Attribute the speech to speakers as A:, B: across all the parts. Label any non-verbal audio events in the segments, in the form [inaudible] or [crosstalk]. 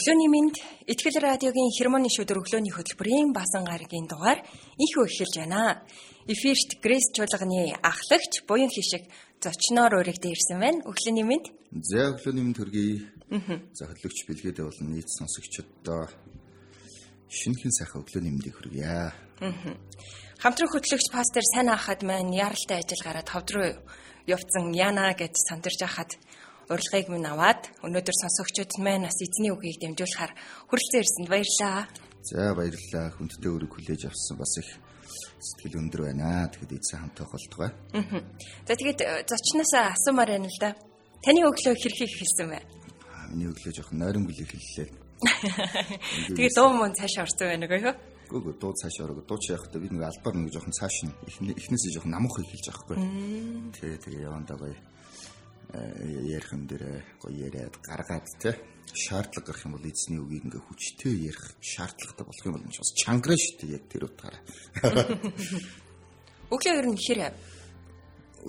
A: Өглөөний мэнд Итгэл радиогийн хермоны шүдэр өглөөний хөтөлбөрийн баасан гарагийн дугаар инхүү эхэлж байна. Эфирт Грэс чуулганы ахлагч буян хишиг зочноор өргөдөө ирсэн байна. Өглөөний мэнд.
B: За өглөөний мэнд хүргэе. За хөтлөгч бэлгээдээ болон нийт сонсогчдоо шинэхэн сайхан өглөөний мэндийг хүргье.
A: Хамтран хөтлөгч пастор сайн ахад маань яралтай ажил гараад ховд руу явцсан Яна гэж сандарч ахад урилгыг минь аваад өнөөдөр сонсогчид маань бас эзний үгийг дамжуулахаар хүрэлцэн ирсэнд баярлалаа.
B: За баярлалаа. Хүндтэй өрөг хүлээж авсан бас их сэтгэл өндөр байна. Тэгэхэд эзэн хамтаа болтугай.
A: За тэгээд э, зочноос асуумаар байна л да. Таны өглөө хэрхий хэлсэн бэ?
B: Миний өглөө жоохон нойрон бүлэг хэллээ. [laughs]
A: Тэгээд дуу мөн цааш орсон байна гэх юм.
B: Гүг дуу цааш орог. Дуу чи явахдаа бид нэг албаар нэг жоохон цааш нь эхнээсээ жоохон намуух хэлж байгаа хгүй. Тэгээ тэгээ явандаа гоё Э, ярихын дээр гоё яриад гаргаад те шаардлага гарах юм бол эзний үгийг ингээ хүчтэй ярих шаардлагатай болох юм бол бас чангара шүү дээ яг тэр утгаараа. [laughs]
A: Өглөө ер нь хэр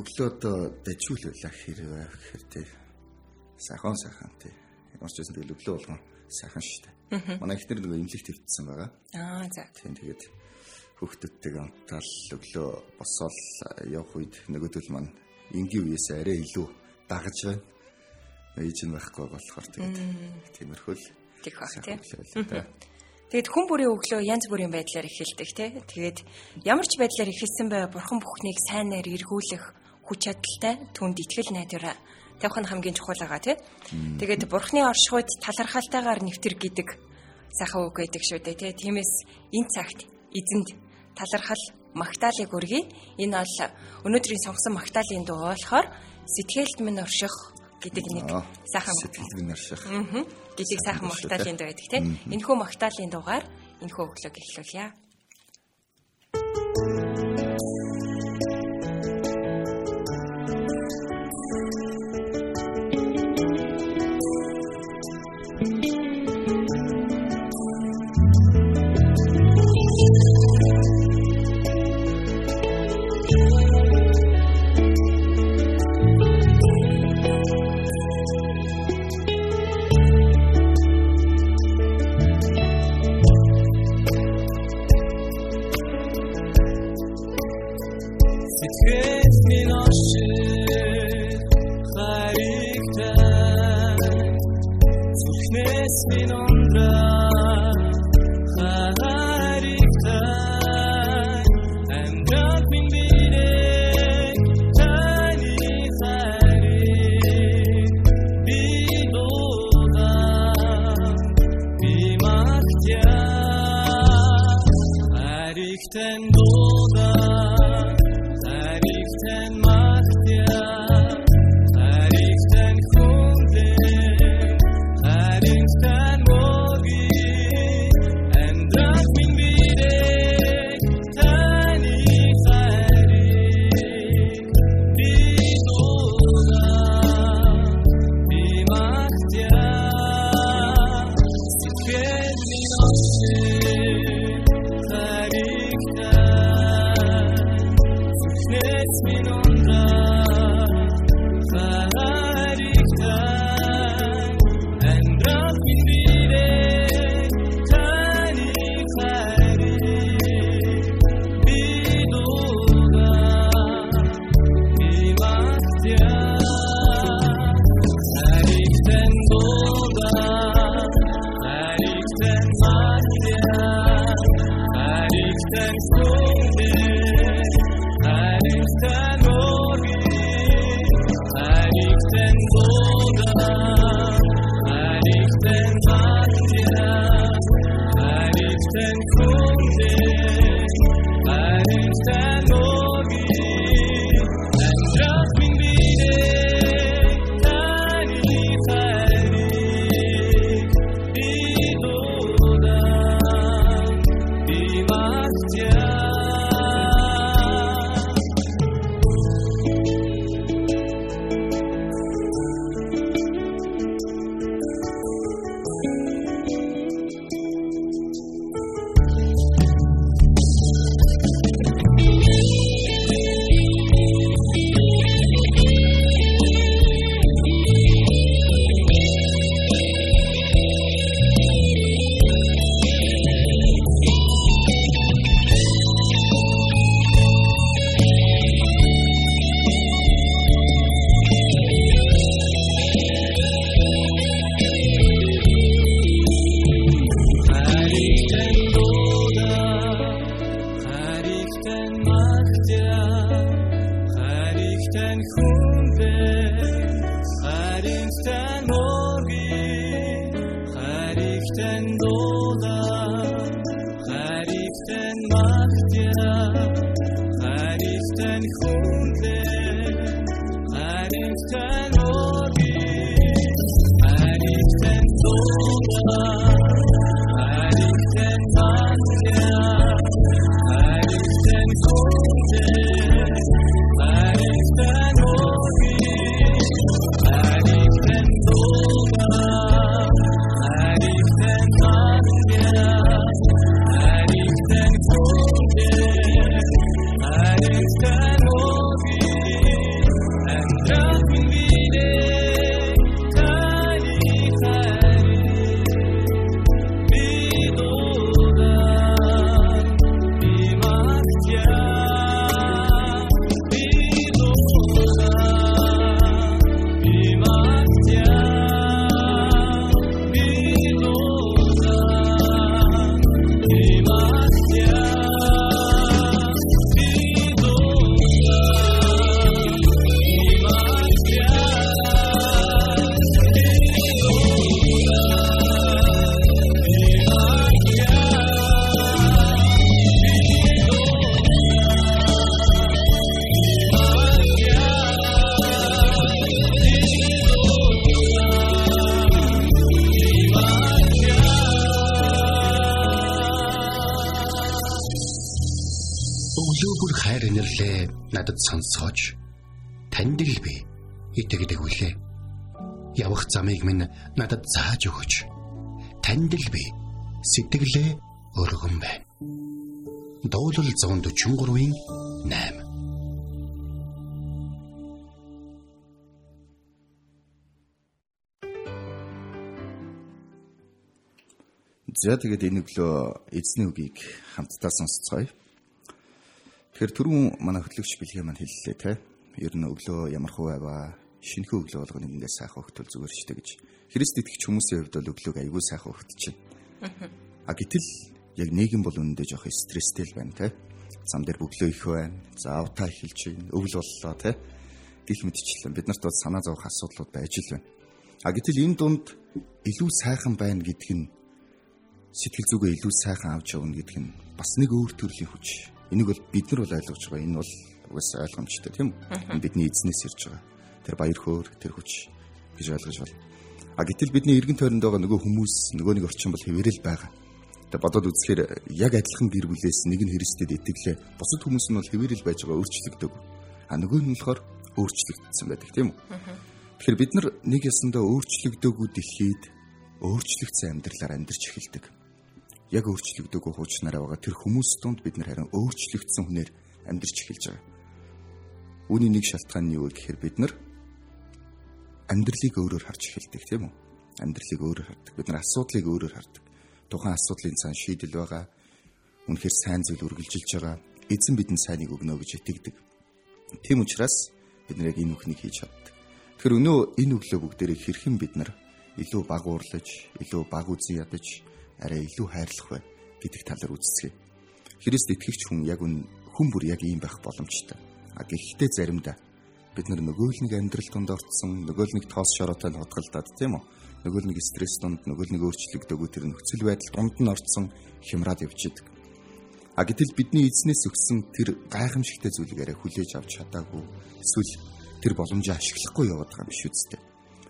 B: өглөө одоо дэжүүл байлаа хэрвээ гэхээр те сайхан сайхан те ямар ч байсан тэгэл өглөө болгон сайхан шүү дээ. Манай ихнэр нөгөө имлэг твтсэн байгаа.
A: Аа за.
B: Тийм тэгээд хүүхдүүдтэйгээ хамтаал өглөө босоод явах үед нөгөөдөл маань энгийн үеэс арай илүү дагаж байна. Ээж нь байхгүй болохоор тэгээд тиймэрхүү л
A: тийх баг тийм. Тэгээд хүн бүрийн өглөө янз бүрийн байдлаар эхэлдэг тий. Тэгээд ямар ч байдлаар эхэлсэн бай бурхан бүхнийг сайнаар эргүүлэх хүч чадалтай түнд итгэл найдвараа тавих нь хамгийн чухал байгаа тий. Тэгээд бурханы оршихуйд талархалтайгаар нэвтэр гэдэг сайхан үг байдаг шүү дээ тий. Тиймээс энэ цагт эзэнд талархал магтаалыг өргөе. Энэ бол өнөөдрийн сонгосон магтаалын дуу болохоор сэтгэлд минь орших гэдэг нэг сайхан
B: сэтгэлд минь орших.
A: Гэдэг сайхан магтаалын дуу байдаг тийм. Энэхүү магтаалын дуугаар энэхүү өглөөг эхлүүлье.
C: Инэрлээ надад сонсгооч танд л би итгэдэг үлээ. Явах замыг минь надад зааж өгөөч. Танд л би сэтгэлээ өргөн байна. Дуулал 143-ийн 8
B: За тэгээд энэ өглөө эзний үгийг хамтдаа сонсцгоё. Тэгэхээр түрүүн манай хөтлөгч бэлгээ маань хэллээ те. Ер нь өглөө ямар хөө байваа шинэхэн өглөө болгоно ингээд сайхан өгтөл зүгээр ч гэж. Христ итгэж хүмүүсийн хувьд бол өглөөг аягүй сайхан чинь. А гэтэл яг нийгэм бол үнэндээ жоох стресстэй л байна те. Зам дээр өглөө их байна. За авта эхэлж байна. Өвөл боллоо те. Гэх мэтчлэн бид нарт бол санаа зовох асуудлууд байж л байна. А гэтэл энэ дунд илүү сайхан байна гэдг нь сэтгэл зүгээ илүү сайхан авч явна гэдэг нь бас нэг өөр төрлийн хүч. Энийг бол бид нар бол ойлгож байгаа. Энэ бол угаасаа ойлгомжтой тийм үү? Бидний эзнээс ирж байгаа. Тэр баяр хөөр, тэр хүч гэж ойлгож байна. А гэтэл бидний эргэн тойронд байгаа нөгөө хүмүүс, нөгөө нэг орчин бол хэвээрэл байгаа. Тэгээ бодоод үзэхээр яг адилхан гэр бүлээс нэг нь Христэд итгэлээ. Бусад хүмүүс нь бол хэвээрэл байж байгаа өөрчлөгдөв. А нөгөө нь болохоор өөрчлөгдсөн байдаг тийм үү? Тэгэхээр бид нар нэг ясандаа өөрчлөгдөөгүй дэлхийд өөрчлөгдсөн амьдралаар амьдарч эхэлдэг яг өөрчлөгдөөгүй хуучнараа байгаа тэр хүмүүс донд бид нар харин өөрчлөгдсөн хүнээр амьдарч эхэлж байгаа. Үүний нэг шалтгаан нь юу гэхээр бид нар амьдралыг өөрөөр харж эхэлдэг тийм үү? Амьдралыг өөрөөр хардаг. Бид нар асуудлыг өөрөөр хардаг. Тухайн асуудлын цаана шийдэл байгаа. Үнэхээр сайн зүйл үргэлжилж байгаа. Эзэн бидэнд сайныг өгнө гэж итгэдэг. Тийм учраас бид нар яг энэ үхнийг хийж чаддаг. Тэгэхээр өнөө энэ өглөө бүгдээрээ хэрхэн бид нар илүү баг уурлаж, илүү баг үзэн ядаж, арай илүү хайрлах бай гэдэг талаар үзцгээе. Христ итгэгч хүн яг үн хүн бүр яг ийм байх боломжтой. А гэхдээ заримдаа бид нар нөгөө л нэг амьдрал донд орцсон, нөгөө л нэг тоос шороотой хутгалдаад тийм үү? Нөгөө л нэг стресс донд, нөгөө л нэг өөрчлөгдөөгүй тэр нөхцөл байдал донд нь орцсон хямраад явчихдаг. А гэтэл бидний эзнээс өгсөн тэр гайхамшигтай арай хүлээж авч чадаагүй эсвэл тэр боломжийг ашиглахгүй яваад байгаа юм биш үсттэй.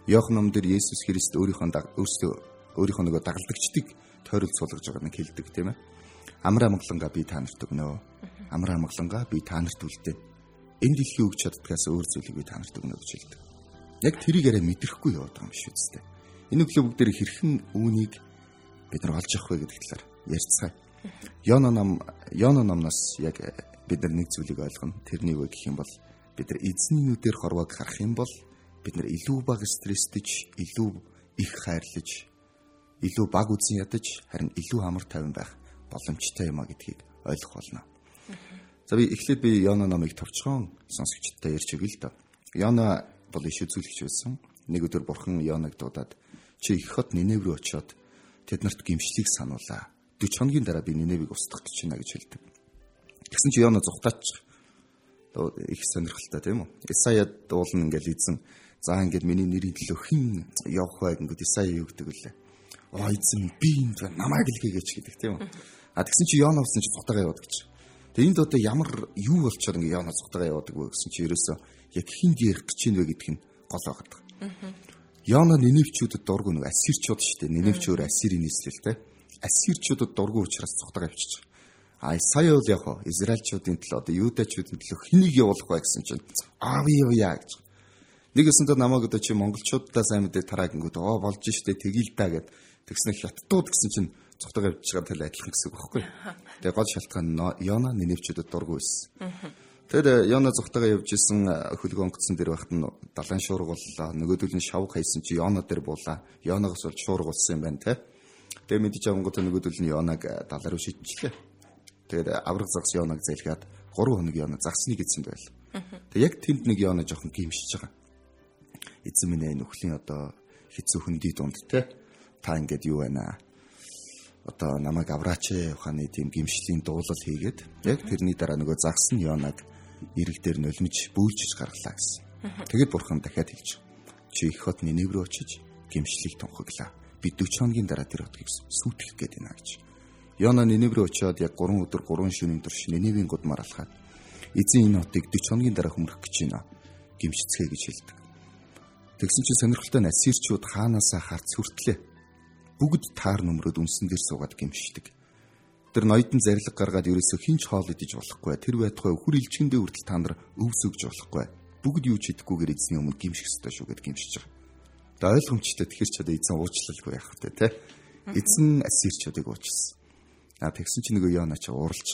B: Йохан ном дээр Есүс Христ өөрийнхөө өөрсдөө өөрийнхөө нөгөө дагалдагчдыг тойрол суулгаж байгаа нэг хэлдэг тийм ээ. Амар амгаланга би та нарт өгнө. Амар амгаланга би та нарт үлдээ. Энэ дэлхийг өгч чаддгаас өөр зүйлийг би та нарт өгнө гэж хэлдэг. Яг тэрийг арай мэдрэхгүй яваад байгаа юм шиг үстэй. Энэ өглөө бүгд хэрхэн үүнийг бид нар олж авах вэ гэдэг талаар ярьцгаая. Йона нам Йона намнаас яг бид нар нэг зүйлийг ойлгоно. Тэрний үг гэх юм бол бид нар эзний нүдээр хорвоог харах юм бол бид нар илүү бага стресстэж, илүү их хайрлаж, илүү баг үзэн ядаж харин илүү амар тайван байх боломжтой юм а гэдгийг ойлгох болно. За би эхлээд би Йона номыг товчхон сонсогчдод ярьж өгье л да. Йона бол иш үзүүлэгч байсан. Нэг өдөр бурхан Йонаг дуудаад чи их хот Нинев рүү очиод тэднэрт гимшлийг сануулаа. 40 хоногийн дараа би Ниневийг устгах гэж байна гэж хэлдэг. Тэгсэн чи Йона зүхтаач их сонирхолтой тийм үү? Исая дуулна ингээл эзэн за ингээд миний нэрийн төлөө хэн явах вэ гингүүд Исая юу гэдэг вүлээ оо эзэн би энд намайг л хийгээч гэдэг тийм үү. А тэгсэн чи Йона усан чи цухтагаа яваад гэж. Тэгээ энд одоо ямар юу болчоор ингээ Йона цухтагаа яваадаг вэ гэсэн чи ерөөсөө яг хинд ярих гэж юм бэ гэдг нь гол байгаа. Йона Ниневчүүдэд дургу нэг ассирчууд шүү дээ. Ниневч өөр ассирийн нийслэл те. Ассирчүүдэд дургу учраас цухтагаа явчихж байгаа. А сая бол яг Израильчуудын төлөө одоо Юдачуудын төлөө хэнийг явуулах вэ гэсэн чинь аав юу яа гэж. Нэг өсөндөө намайг одоо чи монголчуудаа сайн мэдээ тараа гингүүд оо болж штэ тгийл та гэд Тэгснэ хятадууд гэсэн чинь цогтойгоо явж байгаа тэл адилхан гэсэн үг байхгүй. Тэгээ гол шалтгаан Йона Ниневчүүдэд дургүй байсан. Тэгээд Йона цогтойгоо явж исэн хөлгөө онгоцсон дээр байхад нь далайн шуурга боллоо. Нөгөөдөл нь шавх хайсан чи Йона дээр буулаа. Йонагоос бол шуурга болсон юм байна те. Тэгээ мэдээж авангууд нөгөөдөл нь Йонаг далаар шидчихлээ. Тэгээд авраг загс Йонаг зэлгээд 3 хоног Йона загсныг эзэнд байл. Тэг яг тэнд нэг Йона жоохон гимшиж байгаа. Эзэн минь энэ өхлийн одоо хэцүү хөндөй дунд те та ингээд юу байна одоо намайг авраач ухааны тийм гимшлийн дуулал хийгээд яг тэрний дараа нөгөө загсан Йонаг ирэг дээр нөлмж бүүлжиж гаргалаа гэсэн. Тэгэд бурхан дахиад хэлж чи их хот Нинев рүү очиж гимшлийг тунхаглаа. Би 40 хоногийн дараа тэр хотыг сүйтгэх гээд байна гэж. Йона Нинев рүү очиод яг 3 өдөр 3 шөнийн турш Ниневийн гудмаар алхаад эзэн энэ хотыг 40 хоногийн дараа хөмрөх гэж байна. Гимшицгээ гэж хэлдэг. Тэгсэн чинь сонирхолтой нь ассирчууд хаанаасаа харц хүртлээ бүгд таар нөмрөөд үнсэн дээр суугаад гимшдэг. Тэр ноёдон зарилга гаргаад ерөөсөө хинч хоол идэж болохгүй. Тэр байтугай өхөр илчгэндээ хүртэл та нар өвс өгж болохгүй. Бүгд юу ч идэхгүйгээр эзний өмнө гимших ёстой шүү гэд гимшиж байгаа. Тэгээ ойлгомжтой тэгэхэр ч одоо эзэн уучлалгүй яах вэ те. Эзэн ассирчуудыг уучлсан. А тэгсэн чинь нөгөө Йона ч ууралж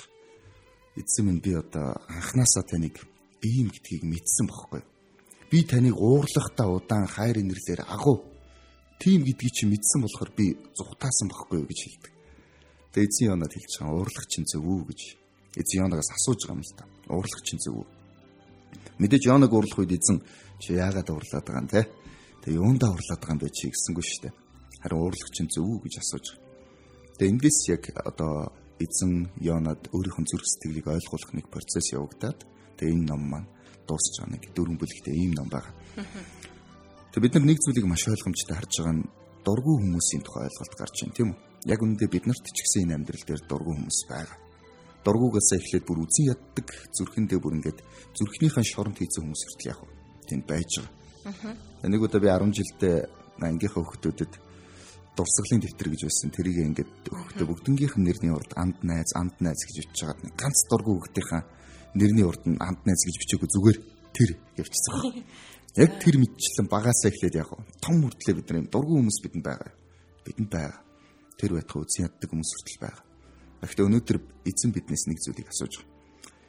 B: эзэн минь би одоо анханасаа таныг ийм гэдгийг мэдсэн бохгүй. Би таныг уурлахтаа удаан хайр инэрлэр агуу. Тийм гэдгийг чи мэдсэн болохоор би зүхтаасан бохгүй гэж хэлдэг. Тэгээ эзэн Йонад хэлж байгаа уурлах чинь зөв үү гэж эзэн Йонагаас асууж байгаа юм л та. Уурлах чинь зөв үү? Мэдээж Йонаг уурлах үед эзэн чи яагаад уурлаад байгаа юм те? Тэгээ юундаа уурлаад байгаа юм бэ чи гэсэнгүй шүү дээ. Харин уурлах чинь зөв үү гэж асууж байгаа. Тэгээ эндээс яг одоо эзэн Йонад өөрийнх нь зүрх сэтгэлийг ойлгуулах нэг процесс явагдаад тэгээ энэ ном маань дуусч байгаа нэг дөрвөн бүлэгтэй ийм ном байгаа. Тэгээ бид нар нэг зүйлийг маш ойлгомжтой харж байгаа нь дургүй хүмүүсийн тухай ойлголт гарч байна тийм үү? Яг үүндээ бид нарт ч гэсэн энэ амьдрал дээр дургүй хүмүүс байгаа. Дургуугаасаа эхлээд бүр үзэн яддаг зүрхэндээ бүр ингээд зүрхнийхэн шоронд хийсэн хүмүүс хүртэл яг тэнд байж байгаа. Нэг удаа би 10 жилдээ ангийнхаа хүүхдүүдэд дурсгалын дэвтэр гэж байсан. Тэрийг ингээд өгөхдөө бүгднгийнх нь нэрний урд анд найз, анд найз гэж бичиж хагаад ганц дургүй хүүхдийнхаа нэрний урд нь анд найз гэж бичээгүй зүгээр тэр явчихсан байна. Яг тэр мэдчлэн багасаа эхлээд яг том хүртлээ бид нар юм дургүй хүмүүс бидэнд байгаа. Бидэнд байгаа тэр байтугай үзэн яддаг хүмүүс хүртэл байгаа. Гэхдээ өнөөдөр эзэн биднээс нэг зүйлийг асууж байгаа.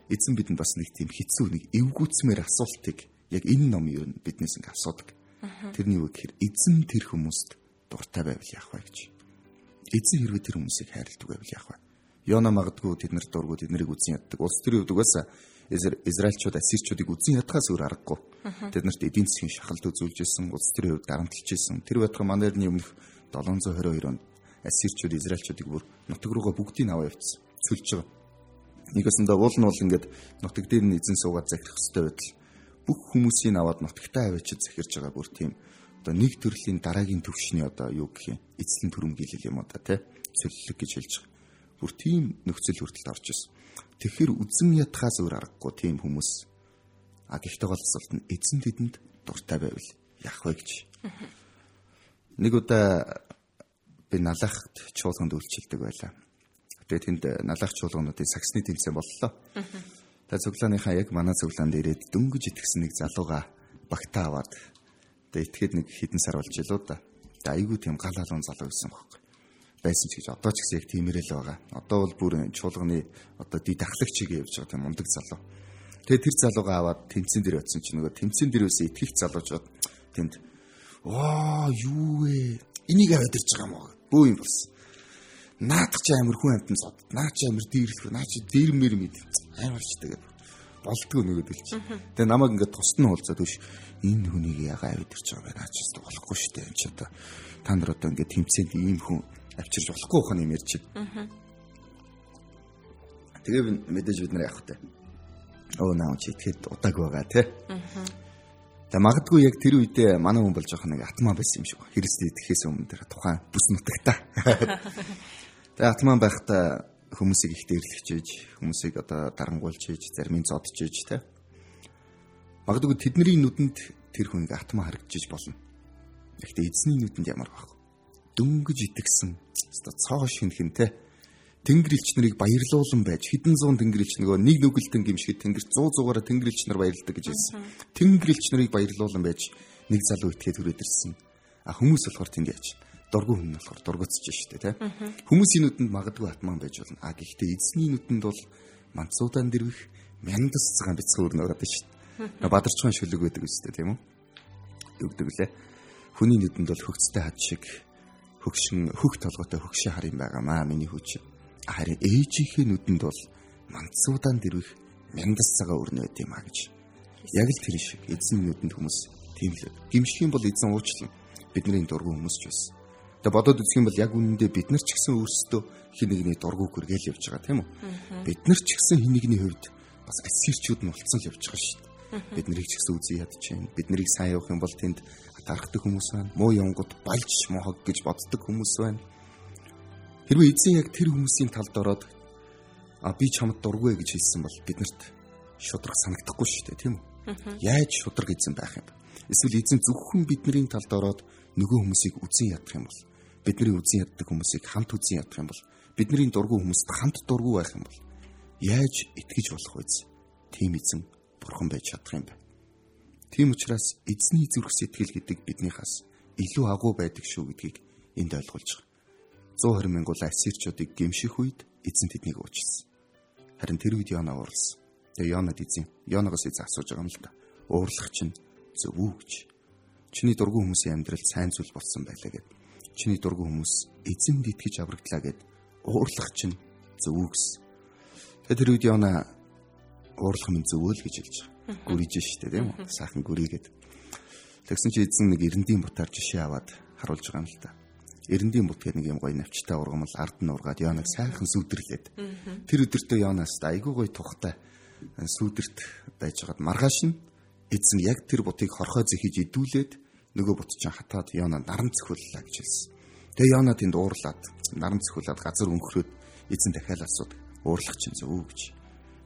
B: Эзэн бидэнд бас нэг тийм хэцүү нэг эвгүүцмээр асуултыг яг энэ ном юу биднээс ингэ асуудаг. Тэрний үг гэхээр эзэн тэр хүмүүст дуртай байвал яах вэ гэж. Эзэн хэрвээ тэр хүмүүсийг хайрладаг байвал яах вэ? Йона магадгүй тэд нарт дургу тэд нарыг үзэн яддаг. Улс төрийн хувьд угаасаа Израильчууд ассирчуудыг үзэн ядхаас өөр аргагүй. Тэд нарт эдийн засгийн шахалт үзүүлж исэн, улс төрийн хувьд дарамтлж исэн. Тэр байтугай манайрны өмнөх 722 онд ассирчууд израильчуудыг бүр нутаг руугаа бүгдийг аваа явуулсан. Цөлж байгаа. Нэгөөсөндөө уул нь бол ингээд нутаг дээр нь эзэн суугаад захирах хэрэгтэй байтал бүх хүмүүсийг аваад нутагтаа аваачид захирж байгаа бүр тийм одоо нэг төрлийн дараагийн төвшний одоо юу гэх юм эзлэн төрөмгийлэл юм одоо тий цөллөг гэж хэлж байгаа. Бүр тийм нөхцөл хүртэл орж ирсэн. Тэгэхээр үзэн ятхаас өөр аргагүй тийм хүмүүс а гэхдээ гол асуулт нь эзэн тэдэнд дуртай байвал яах вэ гэж. Нэг удаа би налахт чуулганд үйлчилдэг байлаа. Тэгээд тэнд налах чуулгануудын саксны тэмцээн боллоо. Тэгээд цуглааныхаа яг манай цуглаанд ирээд дөнгөж итгэсэн нэг залууга багтаа аваад тэгээд итгэхэд нэг хідэн сар болж илүү да. Тэгээд айгүй тийм гал халуун залуу байсан байхгүй байсан ч гэж одоо ч гэсэн яг тиймэрэл байгаа. Одоо бол бүр чуулганы одоо ди дахлагч чигээ явж байгаа тийм ундаг залуу. Тэгээ тэр залуугаа аваад тэмцэн дээр очсон чинь нөгөө тэмцэн дээрээс итгэх залуучууд тэнд оо юу вэ? Энийг аваад ирж байгаа юм уу? бөө юм болсон. Наадах чи амир хүн амтан цод. Наа чи амир дээрлэх. Наа чи дээрмэр мэд. Амарчтай гэдэг. Болдгоо нөгөөдөл чи. Тэгээ намайг ингээд тусна уулзаад биш. Энэ хүнийг ягаа авид ирж байгаа байна. Ачаас болохгүй шүү дээ. Энд чи одоо та нар одоо ингээд тэмцээнд ийм хүн авчирч болохгүй хань юм байна. Тэгээ мэдээж бид нар явах хэрэгтэй. Оо наа чи тэгэхэд удааг байгаа те. Тэгээ магадгүй яг тэр үедээ манай хүн болж байгаа нэг атман байсан юм шиг. Христэд итгэхээс өмнө тэр тухайн бүс нутагта. [laughs] Тэгээ атман байхдаа хүмүүсийг их дээрлэгч ийж, хүмүүсийг одоо дарангуйлж ийж, зарим нь зодж ийж тэ. Магадгүй тэдний нүдэнд тэр хүнийг атман харагдаж болно. Гэхдээ эзний нүдэнд ямар байх вэ? Дөнгөж итгэсэн, одоо цоо шинхэн тэ Тэнгэр элч нарыг баярлуулан байж хэдэн зуун тэнгэр элч нөгөө нэг нүгэлтэн гимшгэд тэнгэр 100 зугаараа тэнгэр элч нар баярлдаг гэж хэлсэн. Тэнгэр элч нарыг баярлуулан байж нэг залуу итгээд хүрээд ирсэн. А хүмүүс болохоор тэнд яач. Дургу хүн болохоор дургуцж штэ тий. Хүмүүсийн нүдэнд магадгүй атман байж болно. А гэхдээ эзний нүдэнд бол манцуудан дэрвэх мяндас цагаан бяцхан өрнө ороод штэ. Бадарчхан шүлэг байдаг үстэй тийм үү? Өгдөг лээ. Хүний нүдэнд бол хөгцтэй хад шиг хөгшин хөх толгойтой хөгшин хар юм байгаамаа миний хүч харин ээжийнхээ нүдэнд бол мандсуудаан дэрвэх мяндас цагаа өрнө байт юм а гэж. Яг л тэр шиг эзэн нүдэнд хүмүүс тийм л гимших юм бол эзэн уучлан бидний дургүй хүмүүс ч байсан. Тэгээ бодоод үзэх юм бол яг үнэндээ бид нар ч гэсэн өөрсдөө хин нэгний дургуй гэргээл явж байгаа тийм үү? Бид нар ч гэсэн хин нэгний хувьд бас ассирчүүд нь улцсан л явж байгаа шүү дээ. Бид нарыг ч гэсэн үзий ядчихээн. Бид нарыг сайн явах юм бол тэнд атархдаг хүмүүс байна. Муу явгот балж мохог гэж боддог хүмүүс байна Хэрвээ эзэн яг тэр хүмүүсийн талд ороод а би чамд дургүй гэж хэлсэн бол биднэрт шудраг санагдахгүй шүү дээ тийм үү? Яаж шудраг эзэн байх юм бэ? Эсвэл эзэн зөвхөн бидний талд ороод нөгөө хүмүүсийг үзэн ядах юм бол бидний үзэн яддаг хүмүүсийг хамт үзэн ядах юм бол бидний дургүй хүмүүст хамт дургүй байх юм бол яаж итгэж болох вэ? Тийм эзэн бурхан байж чадах юм бэ? Тийм учраас эзний зүрх сэтгэл гэдэг биднийхээс илүү агуу байдаг шүү гэдгийг энд ойлгуулж байгаа. 120 мянган ассирчуудыг гимших үед эзэн тэднийг уучлсан. Харин тэр үед Йона уурлсан. Тэгээ Йонад эзэн Йонагоос эзэн асууж байгаа юм л да. Уурлах чинь зөв үү гэж. Чиний дургүй хүмүүсийн амьдрал сайн зүйл болсон байлаа гэд. Чиний дургүй хүмүүс эзэнд итгэж аврагдлаа гэд уурлах чинь зөв үү гэсэн. Тэгээ тэр үед Йона уурлах минь зөв л гэж хэлж байгаа. Гүрийж штэ тийм үү? Саахан гүрийгээд. Тэгсэн чи эзэн нэг эрендийн бутаар жишээ аваад харуулж байгаа юм л та эрендийн бут гэх нэг юм гоё навчтай ургамал ард нь ургаад Йонаг сайхан сүудрлээд. Тэр өдөртөө Йонаас айгүй гоё тухтай сүудэрт байж байгаад маргааш нь эзэн яг тэр бутыг хорхоо зэхиж идүүлээд нөгөө бут чинь хатаад Йона наран цөхөллөө гэж хэлсэн. Тэгээ Йона тэнд уурлаад наран цөхөлээд газар өнгөрөөд эзэн дахиад асууд уурлах чинь зөв үү гэж.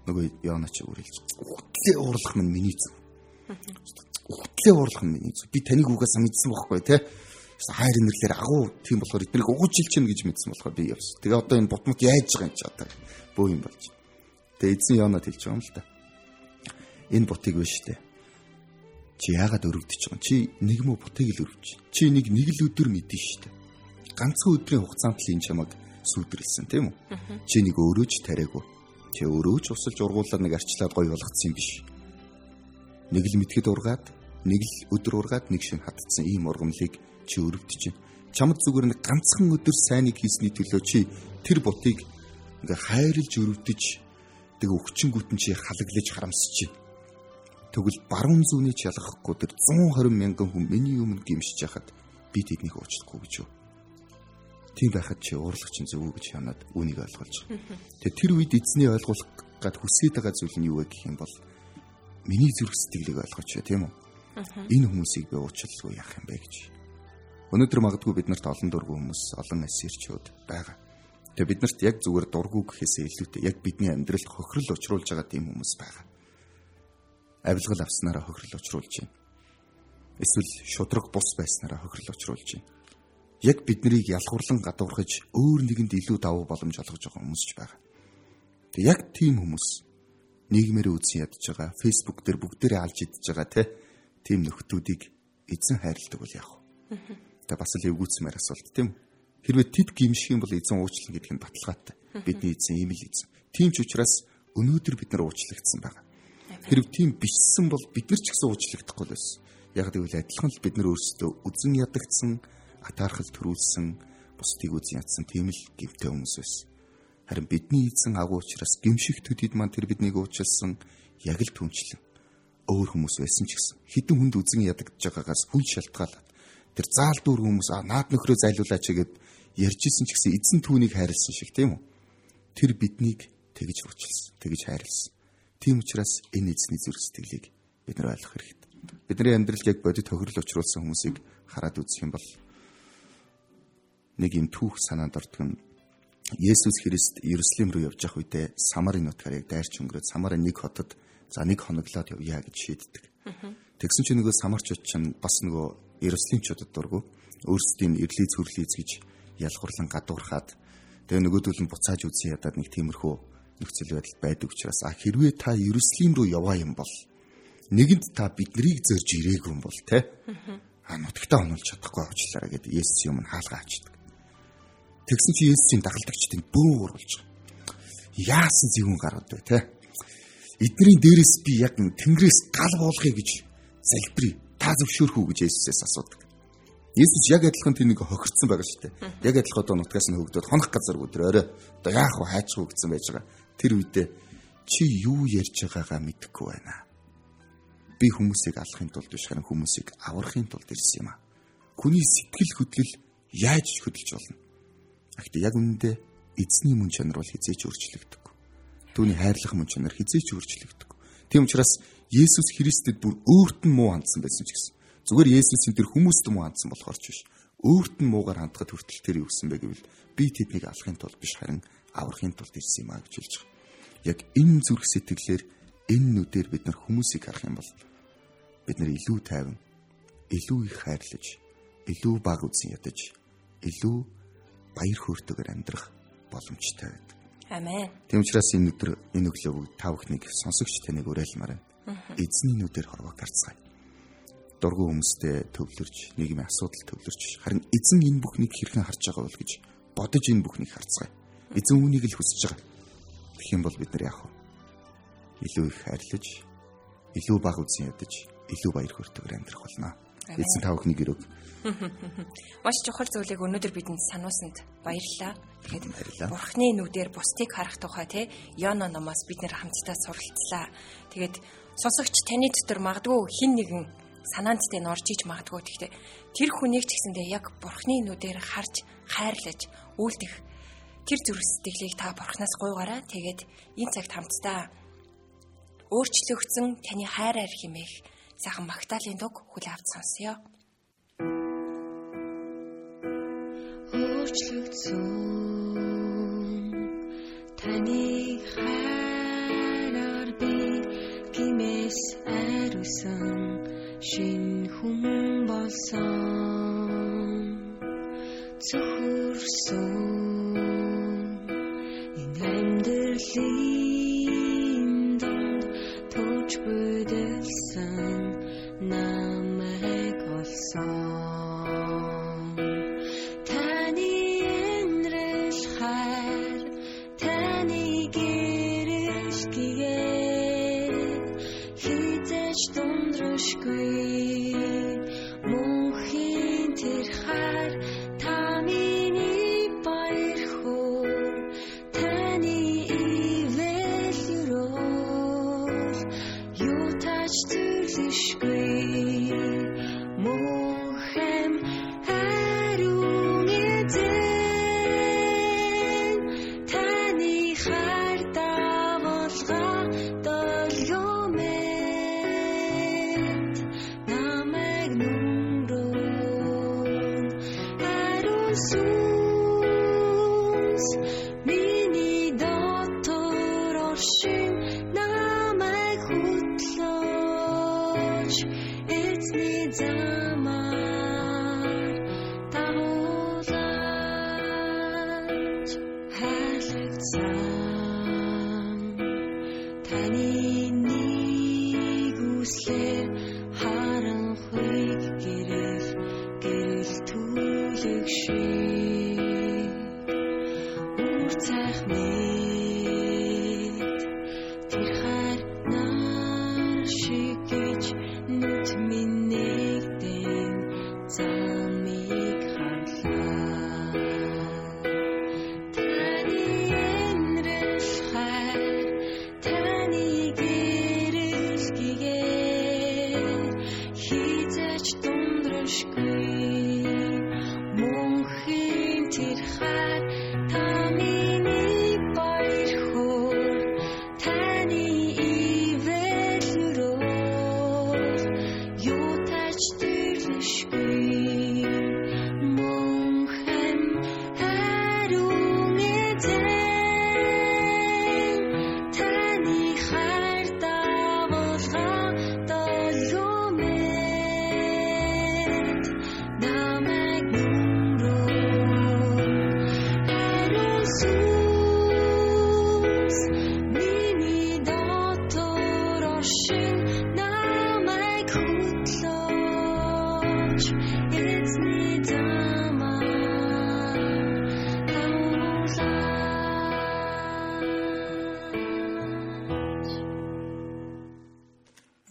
B: Нөгөө Йона ч үргэлж үхтлээ уурлах минь миний зөв. Үхтлээ уурлах минь миний зөв. Би таныг үгээс мэдсэн байхгүй те хайр инэрлэр агуу тийм болохоор эднийг угуулж чинь гэж мэдсэн болохоор би явсан. Тэгээ одоо энэ бутмут яаж байгаа юм чи одоо бөө юм болж. Тэгээ эзэн Йонад хэлж байгаа юм л да. Энэ бутыг биш үү? Чи яагаад өрөвдөж байгаа юм? Чи нэг мө бутыг л өрөвч. Чи нэг нэг л өдөр мэдэн штэ. Ганцхан өдрийн хугацаанд л энэ чамаг сүудэрэлсэн тийм үү? Чи нэг өрөөж тариагүй. Чи өрөөж усалж ургуулад нэг арчлаад гоё болгоцсон юм биш. Нэг л мэтгэд ургаад, нэг л өдөр ургаад нэг шин хатцсан ийм ургамлыг чи өрөвдөж. Чамд зүгээр нэг ганцхан өдөр сайныг хийсний төлөө чи тэр бутыг ингээ хайрлж өрөвдөж тэгээ өвчнгүүтэн чи халаглаж харамсаж байна. Тэгвэл баруун зүүний ялгахгүй тэр 120 мянган хүн миний өмнө гимшиж яхад би тэднийг уучлахгүй гэж юу? Тийм байхад чи уурлах чинь зөв гэж хянаад үнийг ойлгуулж байгаа. Тэгээ тэр үед эзний ойлгуулах гад хүсэж байгаа зүйл нь юу вэ гэх юм бол миний зүрх сэтгэлийг ойлгооч тийм үү? Энэ хүмүүсийг би уучлалгүй яах юм бэ гэж. Өнөөдөр магадгүй биднэрт олон дургүй хүмүүс, олон эсэрчүүд байгаа. Тэгээ биднэрт яг зүгээр дургүй гэхээсээ илүүтэй яг бидний амьдралд хохирол учруулж байгаа тийм хүмүүс байгаа. Авилгал авснараа хохирол учруулж байна. Эсвэл шудраг бус байснараа хохирол учруулж байна. Яг биднийг ялгуурлан гадуурхаж өөр нэгэнд илүү давуу боломж олгож байгаа хүмүүс ч байгаа. Тэг яг тийм хүмүүс нийгмээр үзэн ядж байгаа, фейсбુક дээр бүгдээрээ алж идж байгаа тийм нөхдүүдийг эзэн хайрладаг бол яах вэ? Тэ бас л эвгүүцмээр асуулт тийм? Хэрвээ тэд гимших юм бол эзэн уучлал гэдэг нь баталгаатай. Бидний эзэн ийм л эзэн. Тийм ч учраас өнөөдөр бид нар уучлагдсан байгаа. Хэрв тийм бичсэн бол бид нар ч гэсэн уучлагдахгүй л байсан. Яг гэвэл адилхан л бид нар өөрсдөө үзэн ядагдсан, атаархал төрүүлсэн, бусдыг үзэн ядсан тийм л гимтэй хүмүүс байсан. Харин бидний эзэн агуу учраас гимших төдийд маань тэр биднийг уучлсан яг л түнчлэн өөр хүмүүс байсан ч гэсэн хідэн хүнд үзэн ядагдж байгаагаас хүн шалтгаалаад тэр заал дүүр хүмүүс аа наад нөхрөө зайлуулаач гэгээд ярьжсэн ч гэсэн эзэн түүнийг хайрлсан шиг тийм үү? Тэр биднийг тэгж уучлсан, тэгж хайрлсан. Тийм учраас энэ эзний зүрх сэтгэлийг бид нар ойлгох хэрэгтэй. Бидний амьдралд яг бодит тохирол учруулсан хүмүүсийг хараад үзэх юм бол нэг юм түүх санаанд ордог нь Есүс Христ Иерусалим руу явж явах үедээ Самарын нутгаар яг дайрч өнгөрөөд Самарын нэг хотод за нэг хоноглоод явъя гэж шийддэг. Тэгсэн чинь нөгөө самарчууд чинь бас нөгөө Иерусалимчуудад дургу өөрсдийн эрлий цөрлийц гэж ялгуурлан гадуурхаад тэгээ нөгөөдөл нь буцааж үзье ядаад нэг тиймэрхүү нөхцөл байдал байдаг учраас а хэрвээ та Иерусалим руу яваа юм бол нэгэнт та биднийг зорж ирээгүй юм бол те а нутагтаа онолж чадахгүй авчлаараа гэдэг Есүс юм хаалгаа ачдаг. Тэгсэн чи Есүсийн дагалдагчдын бөөн уруулж байгаа. Яасан зэвүүн гараад бай те. Эдний дээрээс би яг тэнгэрээс гал буулгая гэж залбирая та зөвшөөрөх үү гэж Есүсээс асуудаг. Есүс яг адилхан тэнийг хохирцсан байгаа шүү дээ. Яг адилхан одоо нутгаас нь хөгдөөд хонох газар өдөр орой одоо яах вэ уу гэсэн байж байгаа. Тэр үедээ чи юу ярьж байгаагаа мэдэхгүй байна. Би хүмүүсийг алахын тулд биш харин хүмүүсийг аврахын тулд ирсэн юм аа. Хүний сэтгэл хөдлөл яаж хөдөлж болно? Гэхдээ яг үнэндээ эзний мөн чанар бол хизээч өөрчлөгдөв. Түүний хайрлах мөн чанар хизээч өөрчлөгдөв. Тийм учраас Есүс Христэд бүр өөрт нь муу хандсан байсан ч гэсэн. Зүгээр Есүсийн тэр хүмүүст муу хандсан болохоор ч биш. Өөрт нь муугаар хандхад хүртэл тэр юу гэсэн бэ гэвэл би тэднийг алахын тулд биш харин аврахын тулд ирсэн юм а гэж хэлж байгаа. Яг энэ зүрх сэтгэлээр энэ нүдээр бид нар хүмүүсийг харах юм бол бид нар илүү тайван, илүү их хайрлаж, илүү баг үзэн ядаж, илүү баяр хөөртэйгээр амьдрах боломжтой байдаг.
D: Амен.
B: Тийм учраас энэ өдөр энэ өглөө бүгд та бүхнийг сонсогч таныг уриалмаар байна. Эзний нүдээр хорвоо гарцгаая. Дургу хүмүүстэй төвлөрч, нийгмийн асуудал төвлөрч, харин эзэн энэ бүхнийг хэрхэн харж байгаа бол гэж бодож энэ бүхнийг харцгаая. Эзэн үүнийг л хүсэж байгаа. Тэгэх юм бол бид нар яах вэ? Илүү их хайрлаж, илүү баг үзэн ядаж, илүү баяр хөөртэйгээр амьдрах болно. Эзэн та бүхний гэрөг.
D: Маш чухал зүйлийг өнөөдөр бидэнд сануусанд баярлалаа. Тэгэхээр Бурхны нүдээр бусдыг харах тухай те Йоно номоос бид нэр хамтдаа суралцлаа. Тэгээд сонсогч таны дотор магадгүй хин нэгэн санаанд тань орж иж магадгүй. Гэхдээ тэр хүнийг ч гэсэндээ яг Бурхны нүдээр харж хайрлаж үйлдэх тэр зүрх сэтгэлийг та Бурхнаас гуйгаараа. Тэгээд энэ цагт хамтдаа өөрчлөгдсөн таны хайраар химээх сайхан Магдалины дуг хүлээ авч сонсъё.
E: Өөрчлөгдсөн таны хайраар би гимээс ариусан шин хүн болсон. Зөвхөрсөн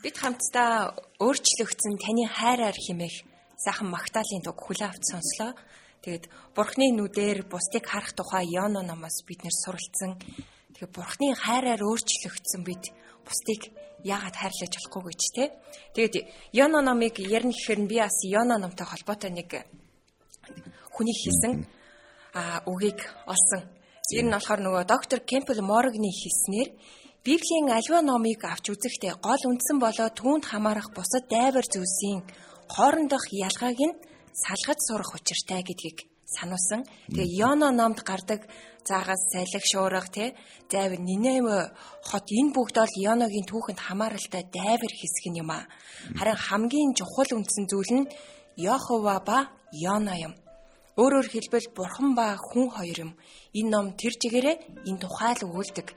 D: Бид хамтдаа өөрчлөгдсөн таны хайраар химэх сайхан Магдалины дуг хүлээ авч сонслоо. Тэгээд Бурхны нүдээр бусдыг харах тухай Йоно номоос бид нэр суралцсан. Тэгээд Бурхны хайраар өөрчлөгдсөн бид бусдыг яагаад хайрлаж болохгүй гэж те. Тэгээд Йоно номыг ярих гэхээр би бас Йоно номтой холбоотой нэг хүний хийсэн а үгийг олсон. Тэр нь болохоор нөгөө доктор Кемпл Моргны хэлснээр Библийн аливаа номыг авч үзэхдээ гол үндсэн болоо түүнд хамаарах бусад дайвар зүйлсийн хоорондох ялгааг нь салгаж сурах учиртай гэдгийг сануулсан. Тэгээ Йоно номд гардаг заагаас салхи шуурга тий зайвар Нинев хот энэ бүгд бол Йоногийн түүхэнд хамааралтай дайвар хэсэг нь юм а. Харин хамгийн чухал үндсэн зүйл нь Йохова ба Йоно юм. Өөрөөр хэлбэл бурхан ба хүн хоёр юм. Энэ ном тэр жигээрээ энэ тухай л өгүүлдэг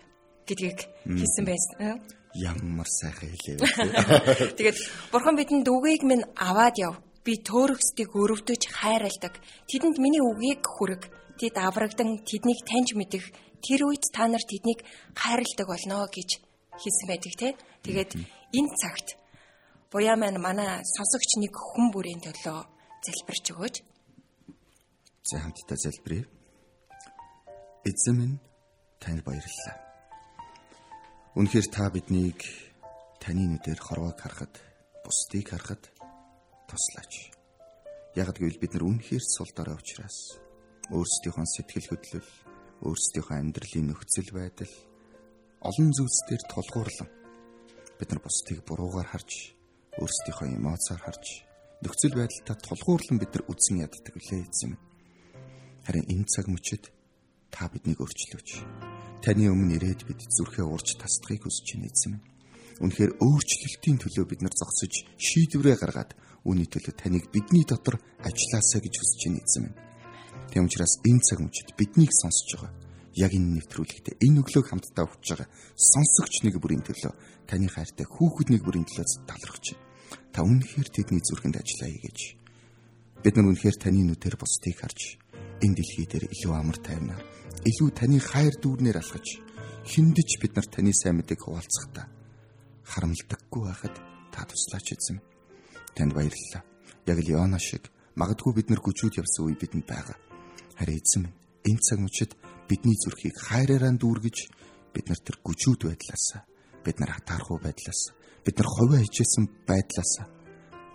D: гэдгийг хэлсэн байсан.
B: Ямар сайхан хэлээ. [laughs]
D: Тэгээд бурхан бидэнд үгийг минь аваад яв. Би төөрөксдгийг өрөвдөж хайралдаг. Тэдэнд миний үгийг хүрэг. Тэд аврагдан тэднийг таньж мэдэх. Тэр үед та нар тэднийг хайрладаг болно гэж хэлсэн байдаг те. Тэгээд энэ цагт буяа маань манай сонсогч нэг хүн бүрийн төлөө залбирч өгөөч.
B: За хамтдаа залбирая. Эзэн минь танд баярлалаа. Үнэхээр та биднийг таны нүдээр хорвоог харахад, бусдыг харахад туслаач. Яг гэвэл бид нар үнэхээр сул дорой учраас өөрсдийнхөө сэтгэл хөдлөл, өөрсдийнхөө амьдралын нөхцөл байдал олон зүйлсээр тулгуурлан бид нар бусдыг буруугаар харж, өөрсдийнхөө эмоцоор харж, нөхцөл байдалтай тулгуурлан бид нар үзэн яддаг үлээ эзэм. Харин энэ цаг мөчид та биднийг өөрчлөөч. Таны өмнө ирээд бид зүрхээ урж тасдахыг хүсэж байна эзэм. Үнэхээр өөрчлөлтийн төлөө бид нар зогсож шийдвэрээ гаргаад үүний төлөө таныг бидний дотор ажилласаа гэж хүсэж байна эзэм. Тэм учраас энэ цаг мөчид биднийг сонсож байгаа яг энэ нэвтрүүлэгтээ энэ өглөөг хамтдаа өгч байгаа сонсогч нэг бүрийн төлөө таны хайртай хүүхэд нэг бүрийн төлөө талархаж. Та үнэхээр тэдний зүрхэнд ажиллаа хийж. Бид нар үнэхээр таны нүдээр бусдыг харж энэ дэлхий дээр илүү амар тайвнаар илүү таны хайр дүүрнээр алхаж хиндэж бид нар таны сайн мэдээг хуваалцахдаа харамлдаггүй байхад та туслаач эзэм. Танд баярлалаа. Яг л Иона шиг магадгүй бид нар гүжүүд явсан үе бидэнд байгаа. Харин эзэм энэ цаг мөчид бидний зүрхийг хайраараа дүүргэж бид нар тэр гүжүүд байдлаас бид нар хатаархуу байдлаас бид нар ховоо хичээсэн байдлаас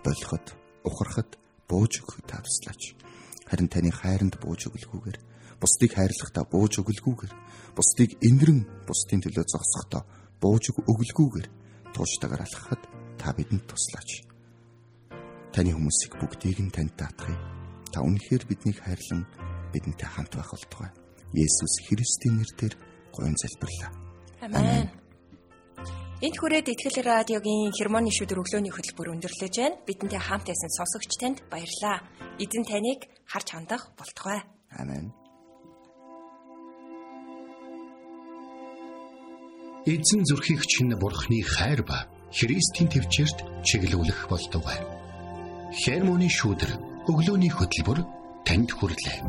B: болоход ухархад бууж өгөх та туслаач. Харин таны хайранд бууж өглөхүүгээр бусдыг хайрлахдаа бууж өглөхүүгээр бусдыг инэрэн бусдын төлөө зогсохдоо бууж өглөхүүгээр тууштайгаар алхахад та бидэнд туслаач. Таны хүмүүсийг бүгдийг нь танд таатахыг. Та үнэхээр биднийг хайрлан бидэнтэй хамт байх болтугай. Есүс Христийн нэрээр гойн залбирлаа.
D: Амен. Энд хүрээд Итгэл радиогийн хермоны шүдэр өглөөний хөтөлбөр өндөрлөж байна. Бидэнтэй хамт байсан сонсогч танд баярлалаа. Эзэн таныг харж хандах болтугай.
B: Амен.
C: Эзэн зүрхийг чинь бурхны хайр ба Христийн төвчөрт чиглүүлэх болтугай. Хермоны шүдэр өглөөний хөтөлбөр танд хүрэлээ.